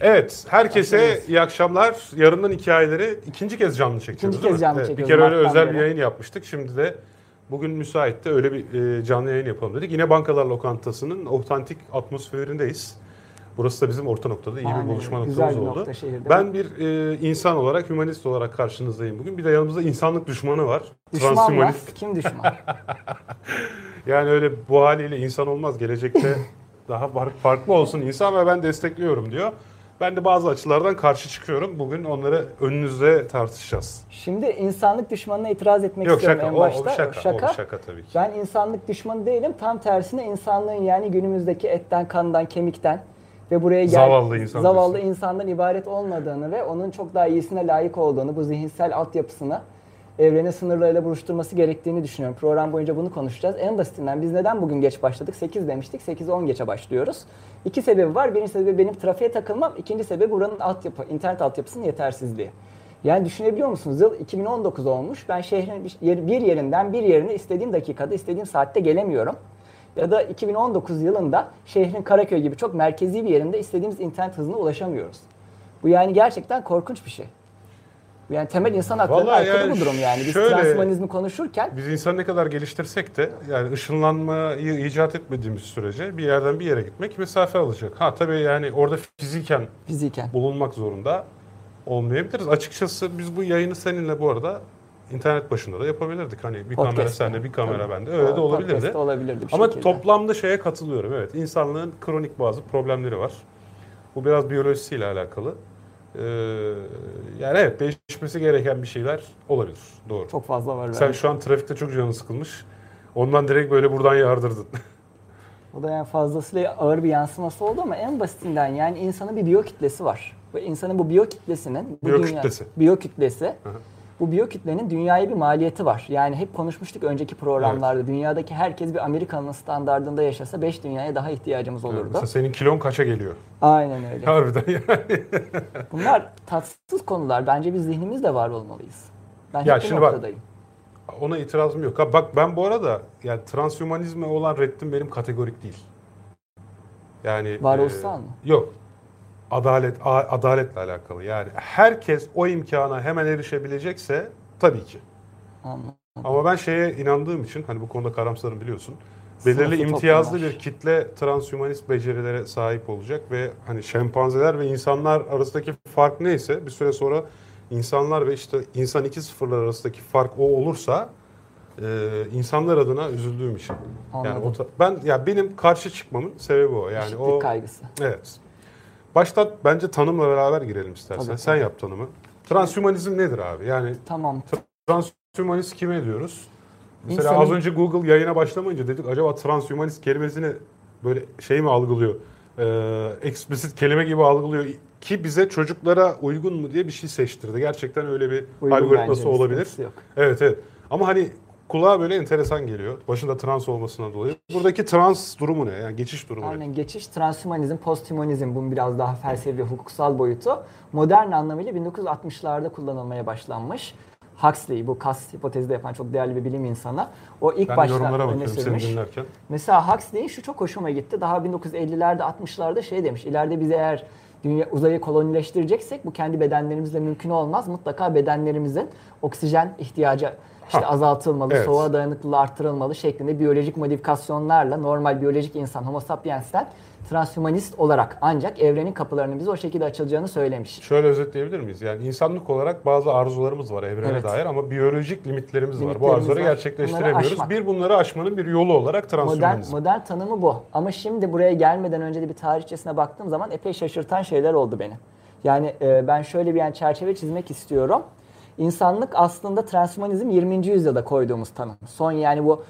Evet, herkese iyi akşamlar. Yarından hikayeleri ikinci kez canlı çekiyoruz İkinci kez canlı evet, çekiyoruz. Bir kere öyle özel beri. bir yayın yapmıştık. Şimdi de bugün müsaitte öyle bir e, canlı yayın yapalım dedik. Yine Bankalar Lokantası'nın otantik atmosferindeyiz. Burası da bizim orta noktada iyi Aynen, bir buluşma noktamız oldu. Nokta şehirde. Ben bir e, insan olarak, hümanist olarak karşınızdayım bugün. Bir de yanımızda insanlık düşmanı var. Düşman mı? Kim düşman? yani öyle bu haliyle insan olmaz. Gelecekte daha farklı olsun insan ve ben destekliyorum diyor. Ben de bazı açılardan karşı çıkıyorum. Bugün onları önünüzde tartışacağız. Şimdi insanlık düşmanına itiraz etmek Yok, istiyorum şaka, en başta. O, o şaka, şaka. O şaka tabii ki. Ben insanlık düşmanı değilim. Tam tersine insanlığın yani günümüzdeki etten, kandan, kemikten ve buraya gel zavallı, insan zavallı insandan ibaret olmadığını ve onun çok daha iyisine layık olduğunu, bu zihinsel altyapısını evrenin sınırlarıyla buluşturması gerektiğini düşünüyorum. Program boyunca bunu konuşacağız. En basitinden biz neden bugün geç başladık? 8 demiştik. 8'e 10 geçe başlıyoruz. İki sebebi var. Birinci sebebi benim trafiğe takılmam. İkinci sebebi buranın altyapı, internet altyapısının yetersizliği. Yani düşünebiliyor musunuz? Yıl 2019 olmuş. Ben şehrin bir yerinden bir yerine istediğim dakikada, istediğim saatte gelemiyorum. Ya da 2019 yılında şehrin Karaköy gibi çok merkezi bir yerinde istediğimiz internet hızına ulaşamıyoruz. Bu yani gerçekten korkunç bir şey. Yani temel insan hakları aykırı yani bu durum yani. Biz şöyle, transhumanizmi konuşurken... Biz insan ne kadar geliştirsek de yani ışınlanmayı icat etmediğimiz sürece bir yerden bir yere gitmek mesafe alacak. Ha tabii yani orada fiziken, fiziken. bulunmak zorunda olmayabiliriz. Açıkçası biz bu yayını seninle bu arada internet başında da yapabilirdik. Hani bir Podcast kamera sende, bir kamera Tabii. bende. Öyle de olabilirdi. olabilirdi Ama şekilde. toplamda şeye katılıyorum. Evet, insanlığın kronik bazı problemleri var. Bu biraz biyolojisiyle alakalı. Ee, yani evet değişmesi gereken bir şeyler olabilir. Doğru. Çok fazla var. Sen şu an trafikte çok canın sıkılmış. Ondan direkt böyle buradan yardırdın. O da yani fazlasıyla ağır bir yansıması oldu ama en basitinden yani insanın bir biyo kitlesi var. Ve insanın bu biyo kitlesinin bu biyo kütlesi. Biyo kütlesi bu biyokütlenin dünyaya bir maliyeti var. Yani hep konuşmuştuk önceki programlarda. Evet. Dünyadaki herkes bir Amerikan'ın standartında yaşasa 5 dünyaya daha ihtiyacımız olurdu. Evet, mesela senin kilon kaça geliyor? Aynen öyle. Harbiden yani. Bunlar tatsız konular. Bence biz zihnimizde var olmalıyız. Ben ya şimdi noktadayım. Bak, ona itirazım yok. bak ben bu arada yani transhumanizme olan reddim benim kategorik değil. Yani varoluşsal e, mı? Yok adalet adaletle alakalı. Yani herkes o imkana hemen erişebilecekse tabii ki. Anladım. Ama ben şeye inandığım için hani bu konuda karamsarım biliyorsun. Belirli Sınıfı imtiyazlı toplumlar. bir kitle transhumanist becerilere sahip olacak ve hani şempanzeler ve insanlar arasındaki fark neyse bir süre sonra insanlar ve işte insan iki sıfırlar arasındaki fark o olursa e, insanlar adına üzüldüğüm için. Anladım. Yani o, ben ya benim karşı çıkmamın sebebi o. Yani Eşitlik o kaygısı. Evet. Baştan bence tanımla beraber girelim istersen. Tabii, Sen tabii. yap tanımı. Transhümanizm nedir abi? Yani tamam. transhümanist kime diyoruz? Mesela İnsanın... az önce Google yayına başlamayınca dedik acaba transhümanist kelimesini böyle şey mi algılıyor? Ee, explicit kelime gibi algılıyor ki bize çocuklara uygun mu diye bir şey seçtirdi. Gerçekten öyle bir uygun algoritması olabilir. Yok. Evet evet. Ama hani kulağa böyle enteresan geliyor. Başında trans olmasına dolayı. Buradaki trans durumu ne? Yani geçiş durumu Aynen, ne? geçiş, transhumanizm, posthumanizm bunun biraz daha felsefi, hukuksal boyutu. Modern anlamıyla 1960'larda kullanılmaya başlanmış. Huxley bu kas hipotezi de yapan çok değerli bir bilim insanı. O ilk ben başta öne sürmüş. Mesela Huxley'in şu çok hoşuma gitti. Daha 1950'lerde 60'larda şey demiş. İleride bize eğer dünya uzayı kolonileştireceksek bu kendi bedenlerimizle mümkün olmaz. Mutlaka bedenlerimizin oksijen ihtiyacı işte azaltılmalı, evet. soğuğa dayanıklılığı artırılmalı şeklinde biyolojik modifikasyonlarla normal biyolojik insan Homo sapiens'ten transhumanist olarak ancak evrenin kapılarının bize o şekilde açılacağını söylemiş. Şöyle özetleyebilir miyiz? Yani insanlık olarak bazı arzularımız var evrene evet. dair ama biyolojik limitlerimiz, limitlerimiz var. Bu arzuları var. gerçekleştiremiyoruz. Bir bunları aşmanın bir yolu olarak transhumanizm. Modern, modern tanımı bu. Ama şimdi buraya gelmeden önce de bir tarihçesine baktığım zaman epey şaşırtan şeyler oldu beni. Yani e, ben şöyle bir yani çerçeve çizmek istiyorum. İnsanlık aslında transhumanizm 20. yüzyılda koyduğumuz tanım. Son yani bu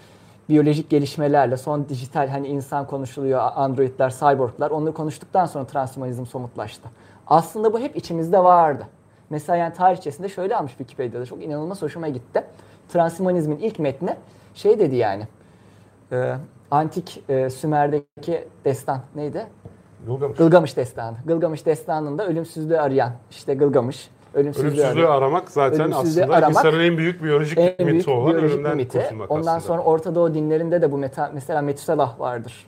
biyolojik gelişmelerle, son dijital hani insan konuşuluyor, androidler, cyborglar onları konuştuktan sonra transhumanizm somutlaştı. Aslında bu hep içimizde vardı. Mesela yani tarihçesinde şöyle almış Wikipedia'da çok inanılmaz hoşuma gitti. Transhumanizmin ilk metni şey dedi yani. E, antik e, Sümer'deki destan neydi? Gılgamış. Gılgamış destanı. Gılgamış destanında ölümsüzlüğü arayan işte Gılgamış Ölümsüzlüğü, Ölümsüzlüğü aramak zaten Ölümsüzlüğü aslında aramak, insanın en büyük biyolojik en büyük miti olan ölümden miti. Ondan aslında. sonra Orta Doğu dinlerinde de bu meta, mesela Metuselah vardır.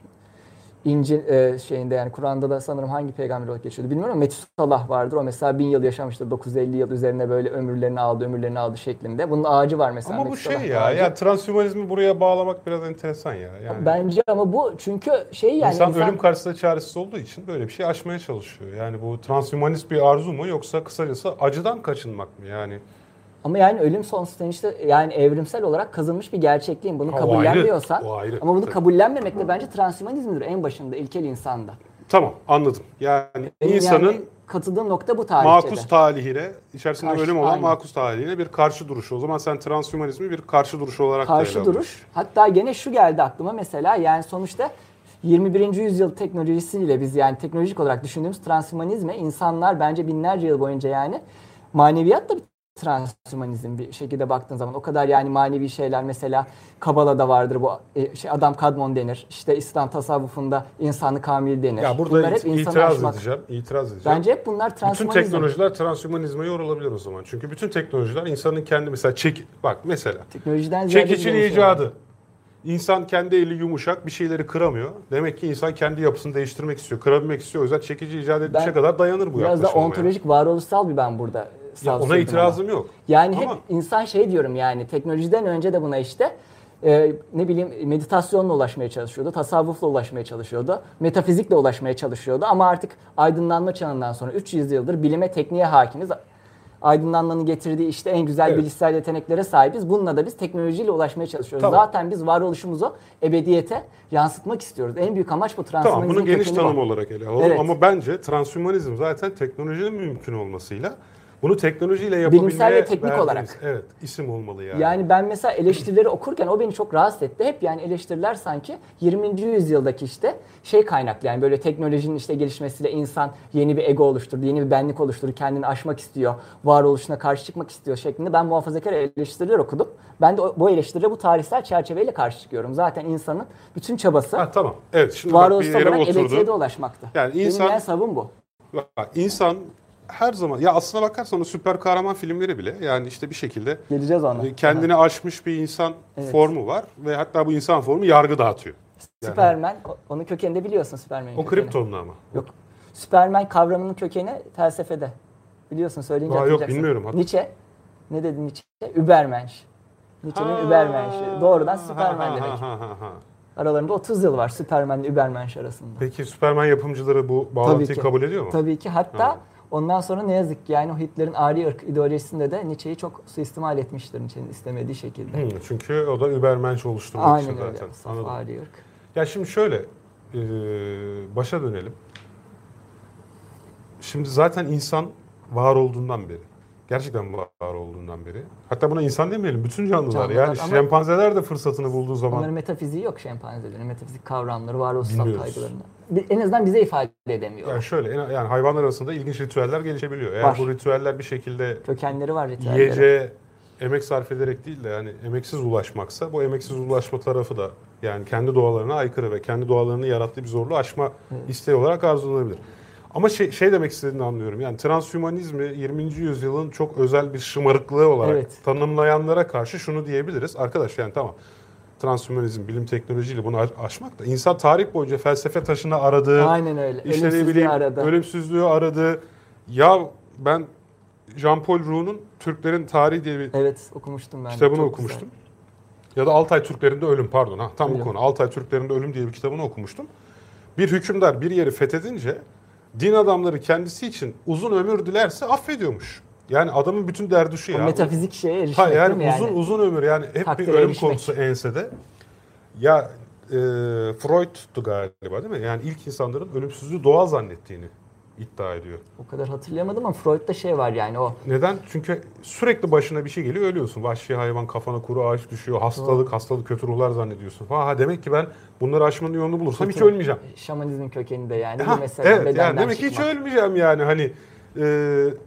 İncil e, şeyinde yani Kur'an'da da sanırım hangi peygamber olarak geçiyordu bilmiyorum ama Metusallah vardır. O mesela bin yıl yaşamıştır. 950 yıl üzerine böyle ömürlerini aldı, ömürlerini aldı şeklinde. Bunun ağacı var mesela. Ama bu şey ya, ağacı. ya transhümanizmi buraya bağlamak biraz enteresan ya. Yani Bence ama bu çünkü şey yani insan, insan- ölüm karşısında çaresiz olduğu için böyle bir şey aşmaya çalışıyor. Yani bu transhümanist bir arzu mu yoksa kısacası acıdan kaçınmak mı yani? Ama yani ölüm sonuçta işte yani evrimsel olarak kazınmış bir gerçekliğin bunu kabullenmiyorsan o ayrı. ama bunu Tabii. kabullenmemek de bence transhümanizmdir en başında ilkel insanda. Tamam anladım. Yani Benim insanın yani katıldığım nokta bu tarihçede. makus talihine, içerisinde Karşı- ölüm olan aynen. makus talihine bir karşı duruşu. O zaman sen transhümanizmi bir karşı duruş olarak karşı duruş. Hatta gene şu geldi aklıma mesela yani sonuçta 21. yüzyıl teknolojisiyle biz yani teknolojik olarak düşündüğümüz transhümanizme insanlar bence binlerce yıl boyunca yani maneviyat da bir transhümanizm bir şekilde baktığın zaman o kadar yani manevi şeyler mesela Kabala'da vardır bu e, şey adam kadmon denir. İşte İslam tasavvufunda insanı kamil denir. Ya burada bunlar hep itiraz aşmak. edeceğim. İtiraz edeceğim. Bence hep bunlar bütün transhümanizm. teknolojiler transhümanizme yorulabilir o zaman. Çünkü bütün teknolojiler insanın kendi mesela çek bak mesela Teknolojiden var. icadı. İnsan kendi eli yumuşak bir şeyleri kıramıyor. Demek ki insan kendi yapısını değiştirmek istiyor, kırabilmek istiyor. O yüzden çekici icat Ben kadar dayanır bu Biraz da yaklaşım. ontolojik varoluşsal bir ben burada Ya ona ama. itirazım yok. Yani Ama- hep insan şey diyorum yani teknolojiden önce de buna işte e, ne bileyim meditasyonla ulaşmaya çalışıyordu, tasavvufla ulaşmaya çalışıyordu, metafizikle ulaşmaya çalışıyordu ama artık aydınlanma çağından sonra 300 yıldır bilime, tekniğe hakimiz. Aydınlanmanın getirdiği işte en güzel Evet. bilişsel yeteneklere sahibiz. Bununla da biz teknolojiyle ulaşmaya çalışıyoruz. Tamam. Zaten biz varoluşumuzu ebediyete yansıtmak istiyoruz. En büyük amaç bu Tamam transhumanizmin bunu geniş kökeni bu. tanım olarak ele alalım Evet. ama bence transhümanizm zaten teknolojinin mümkün olmasıyla bunu teknolojiyle yapabilmeye Bilimsel ve teknik verdiğimiz- olarak. Evet isim olmalı yani. Yani ben mesela eleştirileri okurken o beni çok rahatsız etti. Hep yani eleştiriler sanki 20. yüzyıldaki işte şey kaynaklı yani böyle teknolojinin işte gelişmesiyle insan yeni bir ego oluşturdu, yeni bir benlik oluşturdu, kendini aşmak istiyor, varoluşuna karşı çıkmak istiyor şeklinde ben muhafazakar eleştiriler okudum. Ben de bu eleştirilere bu tarihsel çerçeveyle karşı çıkıyorum. Zaten insanın bütün çabası Ha, tamam. Evet şimdi varoluşsal olarak oturdu. ulaşmaktı. Yani Benim insan- yani savım bu. Bak, İnsan her zaman ya aslına bakarsan o süper kahraman filmleri bile yani işte bir şekilde Geleceğiz ona. e, kendini aşmış bir insan Evet. formu var ve hatta bu insan formu yargı dağıtıyor. Yani Superman, onun kökeninde biliyorsun Superman'in o. Krypton'lu ama. Yok. Superman kavramının kökeni felsefede. Biliyorsun söyleyince Aa, yok, bilmiyorum. Hat- Nietzsche. Ne dedi Nietzsche? Übermensch. Nietzsche'nin Ha, Übermensch'i. Doğrudan ha, Superman ha, demek. ha, ha, ha. Aralarında 30 yıl var Superman ile Übermensch arasında. Peki Superman yapımcıları bu bağlantıyı kabul ediyor mu? Tabii ki. Hatta Ha. Ondan sonra ne yazık ki yani o Hitler'in ari ırk ideolojisinde de Nietzsche'yi çok suistimal etmiştir Nietzsche'nin istemediği şekilde. Hı, çünkü o da Übermensch oluşturmak için Aynen öyle. zaten. Anladım. ari ırk. Ya şimdi şöyle e, başa dönelim. Şimdi zaten insan var olduğundan beri. Gerçekten var olduğundan beri. Hatta buna insan demeyelim. Bütün canlılar. Canlılar yani ama- şempanzeler de fırsatını bulduğu zaman. Onların metafiziği yok şempanzelerin. Metafizik kavramları, varoluşsal kaygılarını. En azından bize ifade edemiyor. Yani şöyle yani hayvanlar arasında ilginç ritüeller gelişebiliyor. Eğer Var. bu ritüeller bir şekilde Kökenleri var ritüellerin. yiyeceğe emek sarf ederek değil de yani emeksiz ulaşmaksa bu emeksiz ulaşma tarafı da yani kendi doğalarına aykırı ve kendi doğalarını yarattığı bir zorluğu aşma isteği olarak arzulanabilir. Ama şey, şey demek istediğini anlıyorum. Yani transhümanizmi 20. yüzyılın çok özel bir şımarıklığı olarak Evet. tanımlayanlara karşı şunu diyebiliriz. Arkadaş yani tamam transhümanizm, bilim teknolojiyle bunu aş- aşmak da insan tarih boyunca felsefe taşını aradığı, Aynen öyle. işte Ölümsüzlüğü bileyim arada. ölümsüzlüğü aradı. Ya ben Jean-Paul Roux'un Türklerin Tarihi diye bir Evet okumuştum ben. kitabını Çok okumuştum. Ya da Altay Türklerinde Ölüm pardon ha tam bu Ölüm. konu. Altay Türklerinde Ölüm diye bir kitabını okumuştum. Bir hükümdar bir yeri fethedince din adamları kendisi için uzun ömür dilerse affediyormuş. Yani adamın bütün derdi şu. O ya. metafizik şeye erişmek Ha değil yani mi uzun uzun ömür yani hep Takdire bir ölüm erişmek. konusu ensede. Ya e, Freud'tu galiba değil mi? Yani ilk insanların ölümsüzlüğü doğal zannettiğini iddia ediyor. O kadar hatırlayamadım ama Freud'da şey var yani o Neden? Çünkü sürekli başına bir şey geliyor ölüyorsun. Vahşi hayvan kafana kuru ağaç düşüyor. Hastalık, hastalık kötü ruhlar zannediyorsun. Ha, ha demek ki ben bunları aşmanın yolunu bulursam hiç Kötü- ölmeyeceğim. Şamanizmin kökeninde yani. Ha, Bu mesela evet bedenden yani demek ki hiç ölmeyeceğim yani hani e,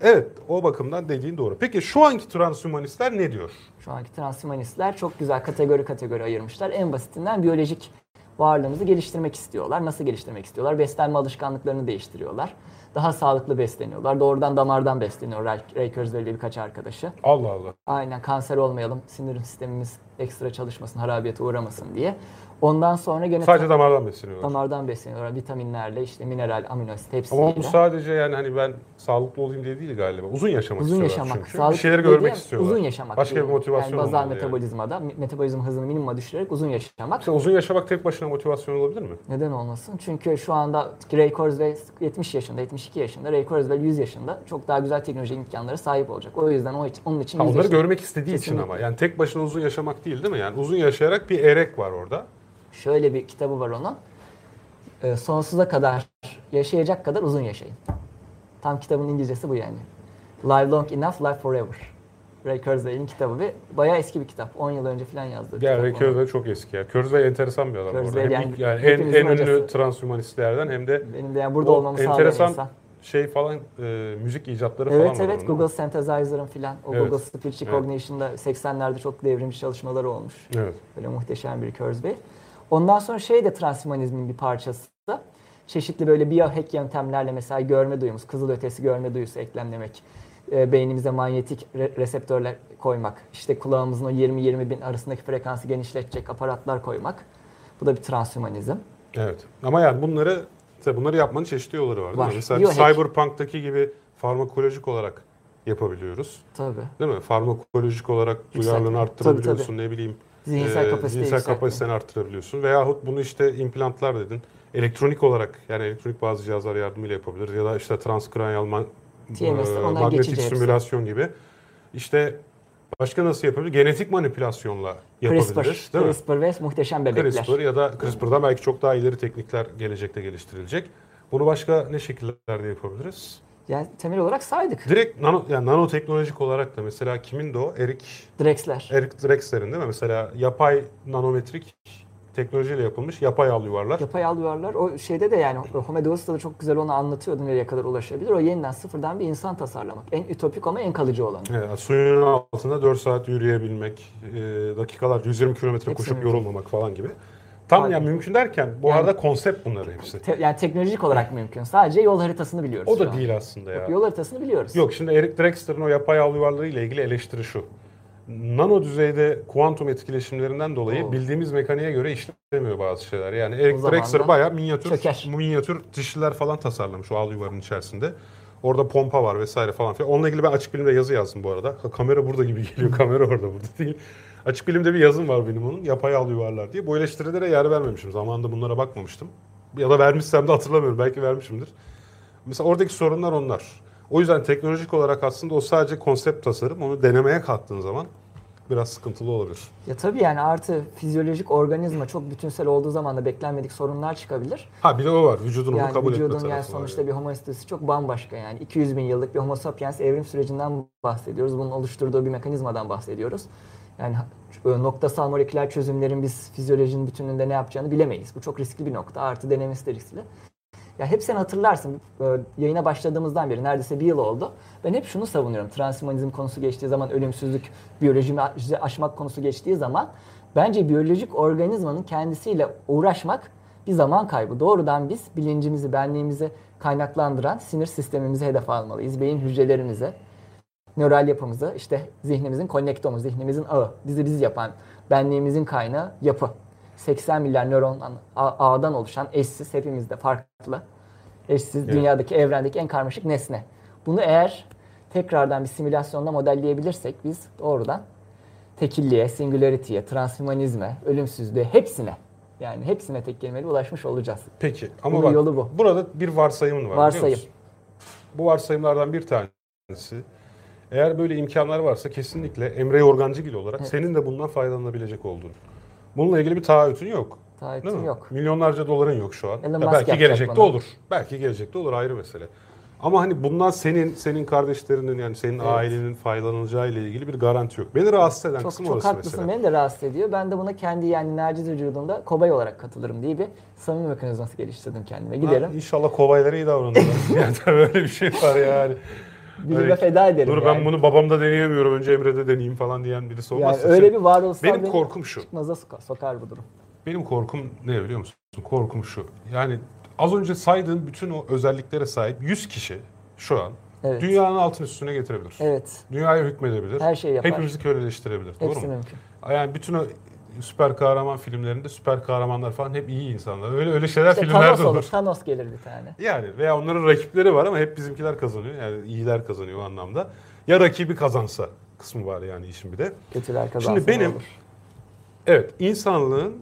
evet o bakımdan dediğin doğru. Peki şu anki transhümanistler ne diyor? Şu anki transhumanistler çok güzel kategori kategori ayırmışlar. En basitinden biyolojik varlığımızı geliştirmek istiyorlar. Nasıl geliştirmek istiyorlar? Beslenme alışkanlıklarını değiştiriyorlar. Daha sağlıklı besleniyorlar. Doğrudan damardan besleniyor Ray, Kurzweil birkaç arkadaşı. Allah Allah. Aynen kanser olmayalım, sinir sistemimiz ekstra çalışmasın, harabiyete uğramasın diye. Ondan sonra gene Sadece damardan besleniyorlar. damardan besleniyorlar. Vitaminlerle, işte mineral, amino asit hepsiyle. Ama bu sadece yani hani ben sağlıklı olayım diye değil galiba. Uzun yaşamak uzun istiyorlar yaşamak, çünkü. sağlıklı bir şeyleri görmek istiyorlar. Uzun yaşamak. Başka bir motivasyon yani bazal olmalı yani. metabolizmada, metabolizm hızını minimuma düşürerek uzun yaşamak. İşte uzun yaşamak tek başına motivasyon olabilir mi? Neden olmasın? Çünkü şu anda Ray Kurzweil 70 yaşında, 72 yaşında, Ray Kurzweil 100 yaşında çok daha güzel teknolojik imkanlara sahip olacak. O yüzden o için, onun için Ha, 100 onları yaşında- görmek istediği için Kesinlikle. ama. Yani tek başına uzun yaşamak değil değil mi? Yani uzun yaşayarak bir erek var orada. Şöyle bir kitabı var onun. Ee, sonsuza kadar yaşayacak kadar uzun yaşayın. Tam kitabın İngilizcesi bu yani. Live long enough, live forever. Ray Kurzweil'in kitabı ve bayağı eski bir kitap. 10 yıl önce falan yazdığı bir Yani Ray. Kurzweil çok eski ya. Kurzweil enteresan bir adam. Kurzweil yani yani en, en ünlü transhumanistlerden hem de Benim de yani burada olmamı enteresan insan. şey falan e, müzik icatları falan Evet var evet onun. Google Synthesizer'ın filan o Evet. Google Speech Evet. Recognition'da 80'lerde çok devrimci çalışmaları olmuş. Evet. Böyle muhteşem bir Kurzweil. Ondan sonra şey de transhumanizmin bir parçası çeşitli böyle biohack yöntemlerle mesela görme duyumuz, kızıl ötesi görme duyusu eklemlemek, e, beynimize manyetik re- reseptörler koymak, işte kulağımızın o 20-20 bin arasındaki frekansı genişletecek aparatlar koymak. Bu da bir transhumanizm. Evet. Ama yani bunları tabii bunları yapmanın çeşitli yolları var. Var. Mesela Biohack. Cyberpunk'taki gibi farmakolojik olarak yapabiliyoruz. Tabii. Değil mi? Farmakolojik olarak duyarlılığını Tabii, arttırabiliyorsun. Ne bileyim Zihinsel e, kapasiteyi zihinsel yükseltme. kapasiteni arttırabiliyorsun. Veyahut bunu işte implantlar dedin. Elektronik olarak yani elektronik bazı cihazlar yardımıyla yapabilir. Ya da işte transkranyal ma- TMS, e, magnetik hepsi. simülasyon gibi. İşte başka nasıl yapabilir? Genetik manipülasyonla yapabilir. CRISPR, değil mi? CRISPR ve muhteşem bebekler. CRISPR ya da CRISPR'dan belki çok daha ileri teknikler gelecekte geliştirilecek. Bunu başka ne şekillerde yapabiliriz? Yani temel olarak saydık. Direkt nano, yani nanoteknolojik olarak da mesela kimin de o? Eric, Drexler. Eric Drexler'in değil mi? Mesela yapay nanometrik teknolojiyle yapılmış yapay al yuvarlar. Yapay al yuvarlar. O şeyde de yani Homo Deus'ta da çok güzel onu anlatıyordu nereye kadar ulaşabilir. O yeniden sıfırdan bir insan tasarlamak. En ütopik ama en kalıcı olanı. Evet, suyun altında 4 saat yürüyebilmek, e, dakikalar 120 kilometre koşup mümkün. yorulmamak falan gibi. Tam Aynen. yani mümkün derken bu Yani- arada konsept bunları hepsi. Te- yani teknolojik olarak mümkün. Sadece yol haritasını biliyoruz. O da an. değil aslında ya. Yol haritasını biliyoruz. Yok şimdi Eric Drexler'ın o yapay yuvarları ile ilgili eleştiri şu. Nano düzeyde kuantum etkileşimlerinden dolayı Oo. bildiğimiz mekaniğe göre işlemiyor bazı şeyler. Yani Eric Drexler bayağı minyatür, çöker. minyatür dişliler falan tasarlamış o yuvarın içerisinde. Orada pompa var vesaire falan filan. Onunla ilgili ben açık bilimde yazı yazdım bu arada. Ha, Kamera burada gibi geliyor. Kamera orada burada değil. Açık bilimde bir yazım var benim onun. Yapay al yuvarlar diye. Bu eleştirilere yer vermemişim. Zamanında bunlara bakmamıştım. Ya da vermişsem de hatırlamıyorum. Belki vermişimdir. Mesela oradaki sorunlar onlar. O yüzden teknolojik olarak aslında o sadece konsept tasarım. Onu denemeye kalktığın zaman biraz sıkıntılı olabilir. Ya tabii yani artı fizyolojik organizma çok bütünsel olduğu zaman da beklenmedik sorunlar çıkabilir. Ha bir de o var. Vücudun onu Yani kabul etme vücudun tarafı yani sonuçta yani. bir homo çok bambaşka yani. 200 bin yıllık bir homo sapiens evrim sürecinden bahsediyoruz. Bunun oluşturduğu bir mekanizmadan bahsediyoruz. Yani e, noktasal moleküler çözümlerin biz fizyolojinin bütününde ne yapacağını bilemeyiz. Bu çok riskli bir nokta. Artı denemesi de riskli. Ya hep sen hatırlarsın e, yayına başladığımızdan beri neredeyse bir yıl oldu. Ben hep şunu savunuyorum. Transhumanizm konusu geçtiği zaman ölümsüzlük, biyolojimi aşmak konusu geçtiği zaman bence biyolojik organizmanın kendisiyle uğraşmak bir zaman kaybı. Doğrudan biz bilincimizi, benliğimizi kaynaklandıran sinir sistemimizi hedef almalıyız. Beyin hücrelerimize, nöral yapımızı, işte zihnimizin konnektomu, zihnimizin ağı, bizi biz yapan, benliğimizin kaynağı yapı. 80 milyar nörondan, ağdan oluşan eşsiz, hepimizde farklı, eşsiz, Evet. dünyadaki, evrendeki en karmaşık nesne. Bunu eğer tekrardan bir simülasyonda modelleyebilirsek biz doğrudan tekilliğe, singularity'ye, transhumanizme, ölümsüzlüğe, hepsine yani hepsine tek kelimeyle ulaşmış olacağız. Peki ama Bunun bak yolu bu. burada bir varsayımın var. Varsayım. Bu varsayımlardan bir tanesi eğer böyle imkanlar varsa kesinlikle Emre Yorgancıgil olarak Evet. senin de bundan faydalanabilecek olduğunu. Bununla ilgili bir taahhütün yok. Mi? yok. Milyonlarca doların yok şu an. Ya belki gelecekte olur. Belki gelecekte olur ayrı mesele. Ama hani bundan senin, senin kardeşlerinin yani senin Evet. ailenin faydalanacağı ile ilgili bir garanti yok. Beni rahatsız eden Çok kısım çok orası haklısın. mesela. Beni de rahatsız ediyor. Ben de buna kendi yani naciz vücudumda kobay olarak katılırım diye bir samimi mekanizması geliştirdim kendime. Giderim. Ha, İnşallah kovaylara iyi davranırlar. yani tabii öyle bir şey var yani. Bilime Öyle- feda ederim Dur yani. ben bunu babamda deneyemiyorum. Önce Emre'de deneyeyim falan diyen birisi yani olmazsa. öyle sen- bir varoluşsal Benim beni korkum şu. çıkmaza soka- sokar bu durum. Benim korkum ne biliyor musun? Korkum şu. Yani az önce saydığın bütün o özelliklere sahip 100 kişi şu an Evet. dünyanın altın üstüne getirebilir. Evet. Dünyaya hükmedebilir. Her şeyi yapar. Hepimizi köleleştirebilir. Doğru Hepsi mu? mümkün. Yani bütün o süper kahraman filmlerinde süper kahramanlar falan hep iyi insanlar. Öyle öyle şeyler İşte filmlerde Thanos olur. olur. Thanos gelir bir tane. Yani veya onların rakipleri var ama hep bizimkiler kazanıyor. Yani iyiler kazanıyor o anlamda. Ya rakibi kazansa kısmı var yani işin bir de. Kötüler kazansın Şimdi benim olur. evet insanlığın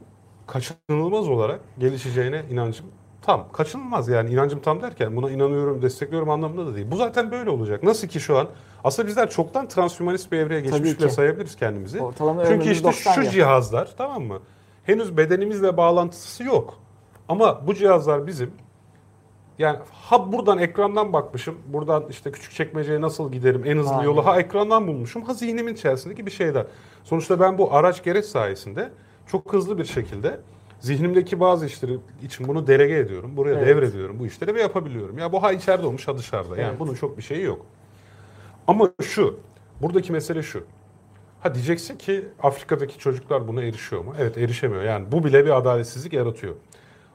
kaçınılmaz olarak gelişeceğine inancım tam. Kaçınılmaz yani inancım tam derken buna inanıyorum, destekliyorum anlamında da değil. Bu zaten böyle olacak. Nasıl ki şu an aslında bizler çoktan transhümanist bir evreye geçmiş bile sayabiliriz kendimizi. Ortalama Çünkü işte 90 şu yıl. cihazlar tamam mı? Henüz bedenimizle bağlantısı yok. Ama bu cihazlar bizim yani ha buradan ekrandan bakmışım. Buradan işte küçük çekmeceye nasıl giderim en hızlı Aynen. yolu ha ekrandan bulmuşum. Ha zihnimin içerisindeki bir şeyler. Sonuçta ben bu araç gereç sayesinde çok hızlı bir şekilde zihnimdeki bazı işleri için bunu delege ediyorum. Buraya Evet. devrediyorum bu işleri ve yapabiliyorum. Ya bu ha içeride olmuş ha dışarıda. Yani Evet. bunun çok bir şeyi yok. Ama şu, buradaki mesele şu. Ha diyeceksin ki Afrika'daki çocuklar buna erişiyor mu? Evet erişemiyor. Yani bu bile bir adaletsizlik yaratıyor.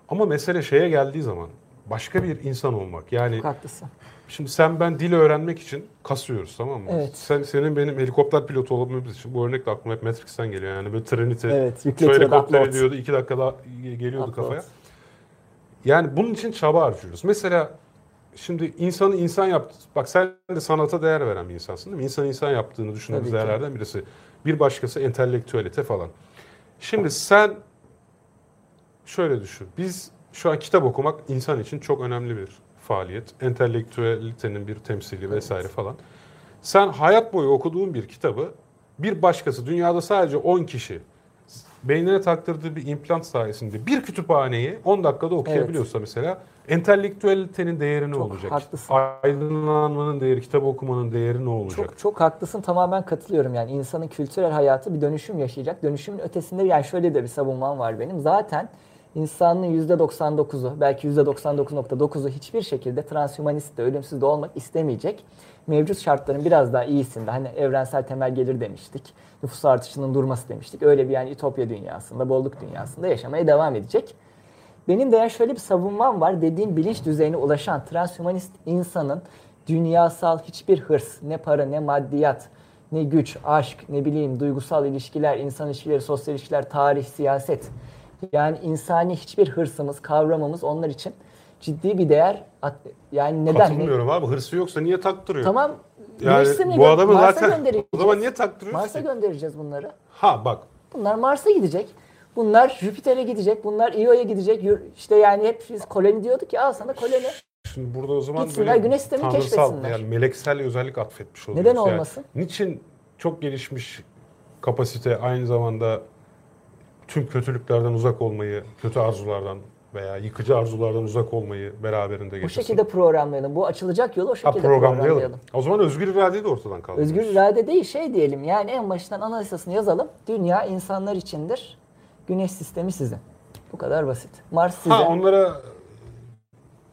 Ama mesele şeye geldiği zaman başka bir insan olmak. Yani Çok haklısın. şimdi sen ben dil öğrenmek için kasıyoruz tamam mı? Evet. Sen senin benim helikopter pilotu olmamız için bu örnek de aklıma hep Matrix'ten geliyor. Yani böyle Trinity Evet, yükletiyordu, helikopter upload. ediyordu iki dakikada geliyordu Upload. kafaya. Yani bunun için çaba harcıyoruz. Mesela şimdi insanı insan yaptı. Bak sen de sanata değer veren bir insansın değil mi? İnsan insan yaptığını düşündüğümüz değerlerden birisi. Bir başkası entelektüelite falan. Şimdi sen şöyle düşün. Biz şu an kitap okumak insan için çok önemli bir faaliyet. Entelektüelitenin bir temsili vesaire falan. Sen hayat boyu okuduğun bir kitabı bir başkası dünyada sadece 10 kişi beynine taktırdığı bir implant sayesinde bir kütüphaneyi 10 dakikada okuyabiliyorsa mesela entelektüelitenin değeri ne Çok olacak? haklısın. Aydınlanmanın değeri, kitap okumanın değeri ne olacak? Çok çok haklısın tamamen katılıyorum yani insanın kültürel hayatı bir dönüşüm yaşayacak. Dönüşümün ötesinde yani şöyle de bir savunmam var benim. Zaten insanlığın %99'u belki %99.9'u hiçbir şekilde transhümanist de ölümsüz de olmak istemeyecek. Mevcut şartların biraz daha iyisinde hani evrensel temel gelir demiştik. Nüfus artışının durması demiştik. Öyle bir yani ütopya dünyasında, bolluk dünyasında yaşamaya devam edecek. Benim de yani şöyle bir savunmam var. Dediğim bilinç düzeyine ulaşan transhümanist insanın dünyasal hiçbir hırs, ne para, ne maddiyat, ne güç, aşk, ne bileyim duygusal ilişkiler, insan ilişkileri, sosyal ilişkiler, tarih, siyaset. Yani insani hiçbir hırsımız, kavramımız onlar için ciddi bir değer. Yani neden? Katılmıyorum abi. Hırsı yoksa niye taktırıyor? Tamam. Yani bu adamı Mars'a zaten göndereceğiz. o zaman niye taktırıyoruz Mars'a ki? göndereceğiz bunları. Ha bak Bunlar Mars'a gidecek. Bunlar Jüpiter'e gidecek. Bunlar Io'ya gidecek. İşte yani hep biz koloni diyorduk ya al sana koloni. Şimdi burada o zaman Gitsinler, böyle güneş sistemini tanrısal keşfetsinler. yani meleksel özellik atfetmiş oluyoruz. Neden Yani olmasın? niçin çok gelişmiş kapasite aynı zamanda tüm kötülüklerden uzak olmayı, kötü arzulardan veya yıkıcı arzulardan uzak olmayı beraberinde Bu getirsin? şekilde programlayalım. Bu açılacak yolu o ha, şekilde programlayalım. programlayalım. O zaman özgür iradeyi de ortadan kaldırırız. Özgür irade değil şey diyelim yani en baştan analisasını yazalım. Dünya insanlar içindir. Güneş sistemi sizin. Bu kadar basit. Mars sizin. Ha onlara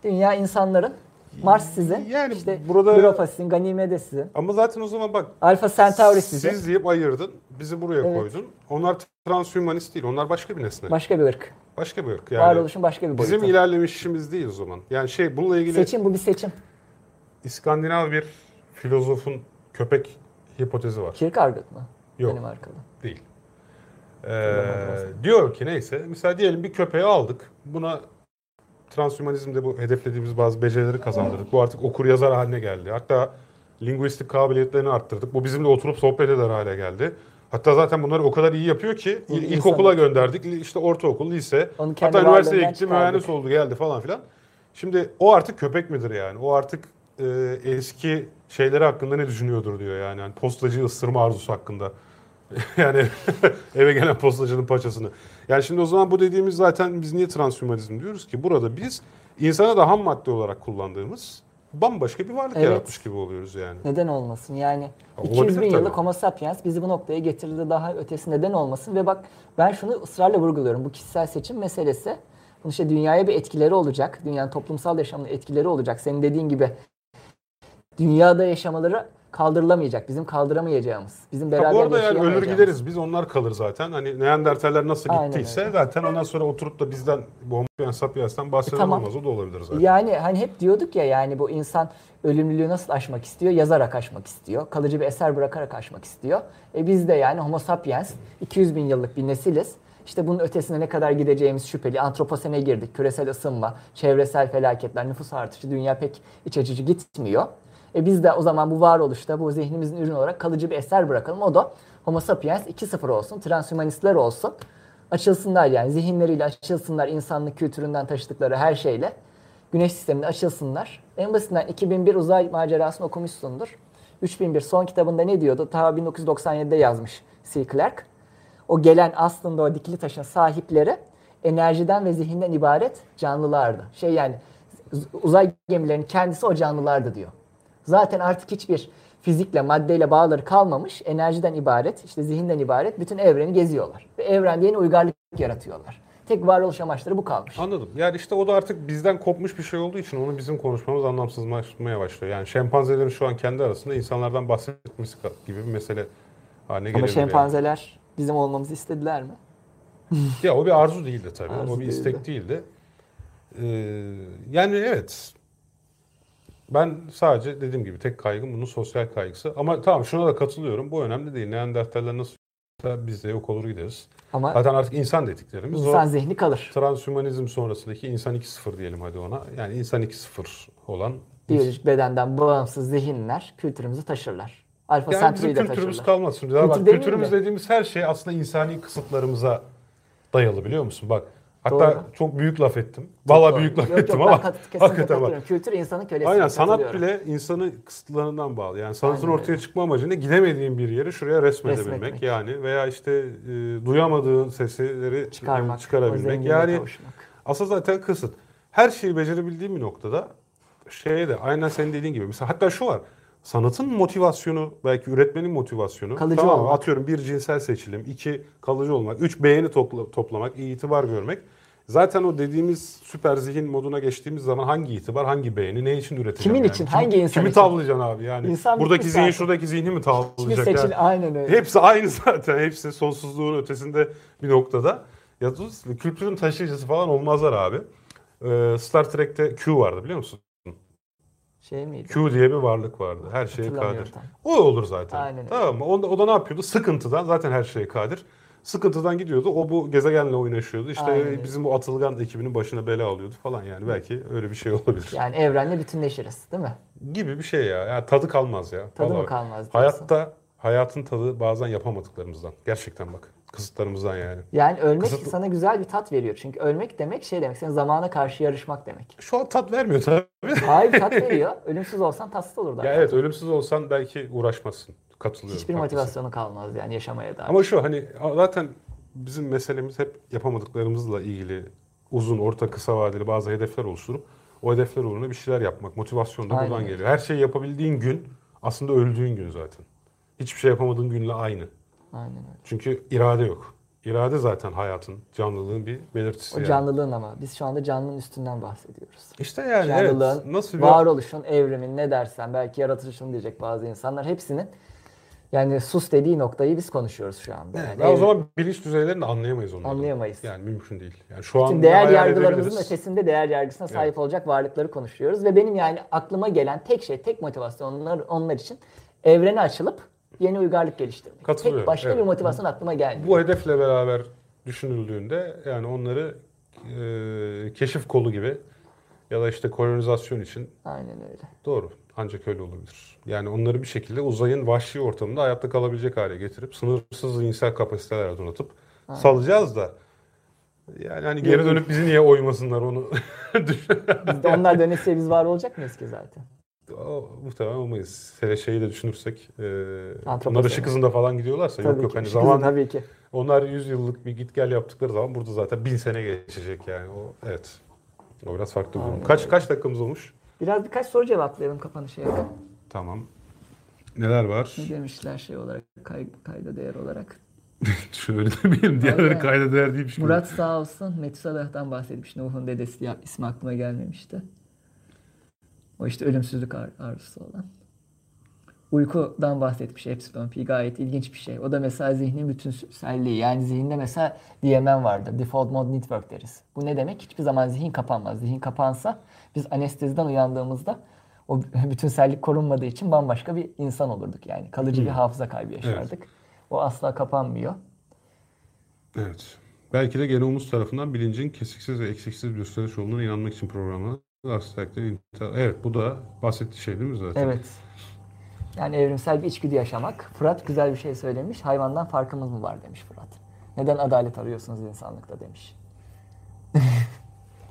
Dünya insanların. Mars sizin. Yani işte burada- Europa sizin. Ganymede sizin. ama zaten o zaman bak Alfa Centauri sizin. siz deyip ayırdın, bizi buraya Evet. koydun. Onlar transhümanist değil, onlar başka bir nesne. Başka bir ırk. başka bir ırk. Yani Varoluşun başka bir boyutu. bizim ilerlemişimiz değil o zaman. Yani şey bununla ilgili Seçim bu bir seçim. İskandinav bir filozofun köpek hipotezi var. Kierkegaard mı? Yok. Benim arkada. Değil. Ee, diyor ki neyse mesela diyelim bir köpeği aldık. Buna transhümanizmde bu hedeflediğimiz bazı becerileri kazandırdık. Bu artık okur yazar haline geldi. Hatta linguistik kabiliyetlerini arttırdık. Bu bizimle oturup sohbet eder hale geldi. Hatta zaten bunları o kadar iyi yapıyor ki il- İnsan- ilkokula gönderdik. İşte ortaokul, lise. Hatta üniversiteye gitti, çıkardık. mühendis oldu, geldi falan filan. Şimdi o artık köpek midir yani? O artık e, eski şeyleri hakkında ne düşünüyordur diyor yani. yani postacı ısırma arzusu hakkında. yani eve gelen postacının paçasını. Yani şimdi o zaman bu dediğimiz zaten biz niye transhümanizm diyoruz ki? Burada biz insana da ham madde olarak kullandığımız bambaşka bir varlık Evet. yaratmış gibi oluyoruz yani. Neden olmasın? Yani Olabilir 200 bin tabii. yıllık Homo sapiens bizi bu noktaya getirdi daha ötesi neden olmasın? Ve bak ben şunu ısrarla vurguluyorum. Bu kişisel seçim meselesi. Bunun işte dünyaya bir etkileri olacak. Dünyanın toplumsal yaşamına etkileri olacak. Senin dediğin gibi dünyada yaşamaları kaldırılamayacak, bizim kaldıramayacağımız, bizim beraber Ha, bu arada yani ölür gideriz biz onlar kalır zaten. Hani Neandertaller nasıl Aynen gittiyse öyle. zaten ondan sonra oturup da bizden bu Homo sapiens sapiens'ten bahseden E, tamam. o da olabilir zaten. Yani hani hep diyorduk ya yani bu insan ölümlülüğü nasıl aşmak istiyor? Yazarak aşmak istiyor. Kalıcı bir eser bırakarak aşmak istiyor. E biz de yani Homo sapiens 200 bin yıllık bir nesiliz. İşte bunun ötesine ne kadar gideceğimiz şüpheli. Antroposene girdik. Küresel ısınma, çevresel felaketler, nüfus artışı dünya pek iç açıcı gitmiyor. E biz de o zaman bu varoluşta bu zihnimizin ürünü olarak kalıcı bir eser bırakalım. O da Homo sapiens 2.0 olsun, transhumanistler olsun. Açılsınlar yani zihinleriyle açılsınlar insanlık kültüründen taşıdıkları her şeyle. Güneş sisteminde açılsınlar. En basitinden 2001 uzay macerasını okumuşsundur. 3001 son kitabında ne diyordu? Ta 1997'de yazmış C. Clarke. O gelen aslında o dikili taşın sahipleri enerjiden ve zihinden ibaret canlılardı. Şey yani uzay gemilerinin kendisi o canlılardı diyor. Zaten artık hiçbir fizikle, maddeyle bağları kalmamış, enerjiden ibaret, işte zihinden ibaret bütün evreni geziyorlar. Ve evrende yeni uygarlık yaratıyorlar. Tek varoluş amaçları bu kalmış. Anladım. Yani işte o da artık bizden kopmuş bir şey olduğu için onu bizim konuşmamız anlamsızlaşmaya başlıyor. Yani şempanzelerin şu an kendi arasında insanlardan bahsetmesi gibi bir mesele haline Ama gelebilir. şempanzeler bizim olmamızı istediler mi? Yani. Ya o bir arzu değildi tabii. Arzu o bir istek değildi. değildi. Ee, yani evet. Ben sadece dediğim gibi tek kaygım bunun sosyal kaygısı. Ama tamam şuna da katılıyorum. Bu önemli değil. Neandertaller nasıl biz de yok olur gideriz. Ama Zaten artık insan dediklerimiz o. insan zihni kalır. Transhümanizm sonrasındaki insan 2.0 diyelim hadi ona. Yani insan 2.0 olan Biyolojik bedenden bağımsız zihinler kültürümüzü taşırlar. Alfa yani bizim kültürümüz taşırlar. kalmaz. Şimdi Kültür bak, kültürümüz de. dediğimiz her şey aslında insani kısıtlarımıza dayalı biliyor musun? Bak hatta Doğru. çok büyük laf ettim. Vallahi Doğru. büyük laf Yok, yok, ettim ben ama kat- hakikaten bak. Kültür insanın kölesi. Aynen sanat bile insanı kısıtlarından bağlı. Yani sanatın Aynen ortaya çıkma amacı ne? Gidemediğin bir yeri şuraya resmedebilmek Resmetmek. yani veya işte e, duyamadığın sesleri çıkarmak, çıkarabilmek. Yani kavuşmak. Aslında zaten kısıt. Her şeyi becerebildiğim bir noktada şeye de aynen senin dediğin gibi. Mesela hatta şu var. Sanatın motivasyonu, belki üretmenin motivasyonu. Kalıcı tamam olmak. Atıyorum bir cinsel seçilim, iki kalıcı olmak, üç beğeni topla- toplamak, itibar görmek. Zaten o dediğimiz süper zihin moduna geçtiğimiz zaman hangi itibar, hangi beğeni, ne için üreteceğim? Kimin yani? için, hangi insan Kimi için? tavlayacaksın abi yani? İnsan Buradaki zihin zaten. şuradaki zihni mi tavlayacak? seçil yani? aynen öyle. Hepsi aynı zaten. Hepsi sonsuzluğun ötesinde bir noktada. Ya kültürün taşıyıcısı falan olmazlar abi. Ee, Star Trek'te Q vardı biliyor musun? Şey miydi? Q diye bir varlık vardı. Her şeye kadir. tam. O olur zaten. Aynen öyle. tamam mı? O da, o da ne yapıyordu? Sıkıntıdan zaten her şeye kadir. Sıkıntıdan gidiyordu. O bu gezegenle oynaşıyordu. İşte Aynen bizim bu atılgan ekibinin başına bela alıyordu falan yani. Belki öyle bir şey olabilir. Yani evrenle bütünleşiriz değil mi? Gibi bir şey ya. Yani tadı kalmaz ya. Tadı mı Vallahi. kalmaz diyorsun? Hayatta hayatın tadı bazen yapamadıklarımızdan. Gerçekten bak. Kısıtlarımızdan yani. Yani ölmek Kısıtlı- sana güzel bir tat veriyor. Çünkü ölmek demek şey demek. Senin zamana karşı yarışmak demek. Şu an tat vermiyor tabii. Hayır tat veriyor. Ölümsüz olsan tatsız olurdu. Ya evet ölümsüz olsan belki uğraşmazsın. Katılıyorum. Hiçbir haklısın. motivasyonu kalmaz yani yaşamaya dair. Ama şu hani zaten bizim meselemiz hep yapamadıklarımızla ilgili uzun, orta, kısa vadeli bazı hedefler oluşturup o hedefler uğruna bir şeyler yapmak. Motivasyon da buradan geliyor. Her şeyi yapabildiğin gün aslında öldüğün gün zaten. Hiçbir şey yapamadığın günle aynı. Aynen öyle. Çünkü irade yok. İrade zaten hayatın, canlılığın bir belirtisi. O yani. canlılığın ama biz şu anda canlının üstünden bahsediyoruz. İşte yani evet. Canlılığın, Nasıl bir varoluşun, evrimin ne dersen belki yaratılışın diyecek bazı insanlar hepsinin yani sus dediği noktayı biz konuşuyoruz şu anda. Yani Ya o ev- zaman bilinç düzeylerini de anlayamayız onları. Anlayamayız. Yani mümkün değil. Yani şu an değer yargılarımızın edebiliriz. ötesinde değer yargısına sahip olacak varlıkları konuşuyoruz. Ve benim yani aklıma gelen tek şey, tek motivasyon onlar, onlar için evrene açılıp yeni uygarlık geliştirmek. Katılıyorum, Tek başka evet. bir motivasyon aklıma gelmiyor. Bu hedefle beraber düşünüldüğünde yani onları e, keşif kolu gibi ya da işte kolonizasyon için Aynen öyle. doğru. Ancak öyle olabilir. Yani onları bir şekilde uzayın vahşi ortamında hayatta kalabilecek hale getirip sınırsız zihinsel kapasiteler donatıp salacağız da yani hani geri dönüp bizi niye oymasınlar onu. Biz de onlar dönesiye biz var olacak mıyız ki zaten? O, muhtemelen olmayız. Hele şeyi de düşünürsek e, onlar ışık hızında falan gidiyorlarsa yok Tabii yok ki. hani Şu zaman tabii ki. Onlar 100 yıllık bir git gel yaptıkları zaman burada zaten bin sene geçecek yani. O evet. O biraz farklı bir durum. Kaç kaç dakikamız olmuş? Biraz birkaç soru cevaplayalım kapanışa yakın. Tamam. Neler var? Ne demişler şey olarak, kay, kayda değer olarak. Şöyle demeyelim. Diğerleri Aynen. kayda değer değilmiş gibi. Murat sağ olsun Methuselah'tan bahsetmiş. Nuh'un dedesi ya, ismi aklıma gelmemişti. O işte ölümsüzlük ar- arzusu olan. uykudan bahsetmiş Epsilon Pi gayet ilginç bir şey. O da mesela zihnin bütünselliği. Yani zihinde mesela DMN vardır. Default Mode Network deriz. Bu ne demek? Hiçbir zaman zihin kapanmaz. Zihin kapansa biz anesteziden uyandığımızda o bütünsellik korunmadığı için bambaşka bir insan olurduk. Yani kalıcı bir hafıza kaybı yaşardık. O asla kapanmıyor. Evet. Belki de genomumuz tarafından bilincin kesiksiz ve eksiksiz bir gösteriş olduğuna inanmak için programlanan Evet bu da bahsettiği şey değil mi zaten? Evet. Yani evrimsel bir içgüdü yaşamak. Fırat güzel bir şey söylemiş. Hayvandan farkımız mı var demiş Fırat. Neden adalet arıyorsunuz insanlıkta demiş.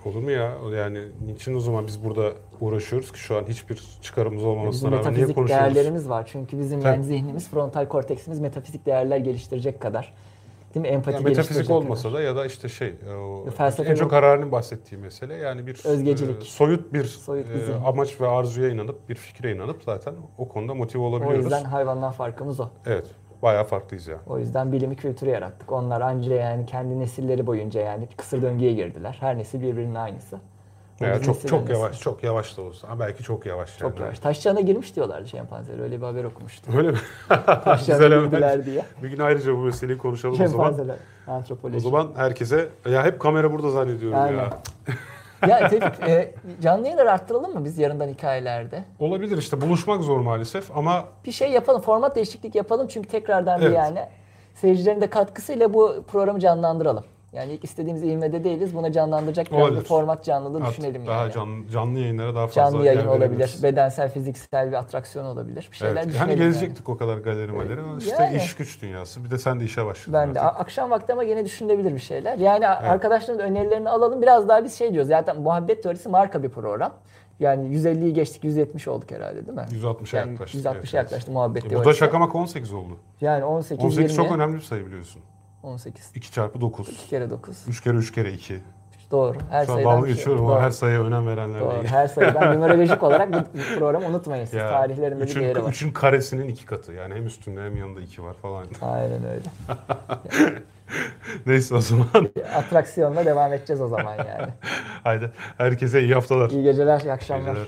Olur mu ya? Yani niçin o zaman biz burada uğraşıyoruz ki şu an hiçbir çıkarımız olmamasına rağmen niye metafizik konuşuyoruz? değerlerimiz var. Çünkü bizim yani zihnimiz, frontal korteksimiz metafizik değerler geliştirecek kadar. Değil mi? Empati Yani metafizik olmasa kadar. da ya da işte şey o Felsefe en çok yok. kararının bahsettiği mesele yani bir Özgecilik. e, soyut bir Soyut e, zihin. amaç ve arzuya inanıp bir fikre inanıp zaten o konuda motive O olabiliyoruz. yüzden hayvandan farkımız o. Evet. Bayağı farklıyız yani. O yüzden bilimi kültürü yarattık. Onlar anca yani kendi nesilleri boyunca yani kısır döngüye girdiler. Her nesil birbirinin aynısı. Biz çok çok yavaş, çok yavaş da olsa. Ha, belki çok yavaş yani. Çok yavaş. Taş çağına girmiş diyorlardı şempanzeler. Öyle bir haber okumuştum. Öyle mi? Taş Güzel çağına haber. girdiler diye. Bir gün ayrıca bu meseleyi konuşalım o zaman. Şempanzeler. O Antropoloji. zaman herkese ya hep kamera burada zannediyorum Aynen. ya. ya Tevfik e, canlı yayınları arttıralım mı biz yarından hikayelerde? Olabilir işte buluşmak zor maalesef ama Bir şey yapalım, format değişiklik yapalım çünkü tekrardan bir Evet. yani seyircilerin de katkısıyla bu programı canlandıralım. Yani ilk istediğimiz ivmede değiliz. Buna canlandıracak biraz Olabilir. bir format canlılığı artık düşünelim daha yani. canlı, canlı yayınlara daha fazla Canlı yayın olabilir, bedensel, fiziksel bir atraksiyon olabilir. Bir şeyler Evet. düşünelim. Hani yani. gelecektik o kadar galeri maleri ama işte Yani. iş güç dünyası. Bir de sen de işe başladın. Ben de artık. A- akşam vakti ama gene düşünülebilir bir şeyler. Yani arkadaşların önerilerini alalım. Biraz daha biz şey diyoruz. Zaten muhabbet teorisi marka bir program. Yani 150'yi geçtik, 150 olduk herhalde değil mi? 160'a Yani yaklaştık. 160'a evet, evet. yaklaştı muhabbet E, bu da şaka maka 18 oldu. Yani 18, 18 20, çok önemli bir sayı biliyorsun. 18. 2 çarpı 9. 2 kere 9. 3 kere 3 kere 2. Doğru. Her Şu an sayıdan dalga geçiyorum ama Doğru. her sayıya önem verenlerle Doğru. ilgili. Her sayıdan numerolojik olarak bu programı unutmayın siz. Ya, Tarihlerinde bir üçün, değeri var. üçün karesinin iki katı. Yani hem üstünde hem yanında 2 var falan. Aynen öyle. Neyse o zaman. Atraksiyonla devam edeceğiz o zaman yani. Haydi herkese iyi haftalar. İyi geceler, iyi akşamlar. Geceler.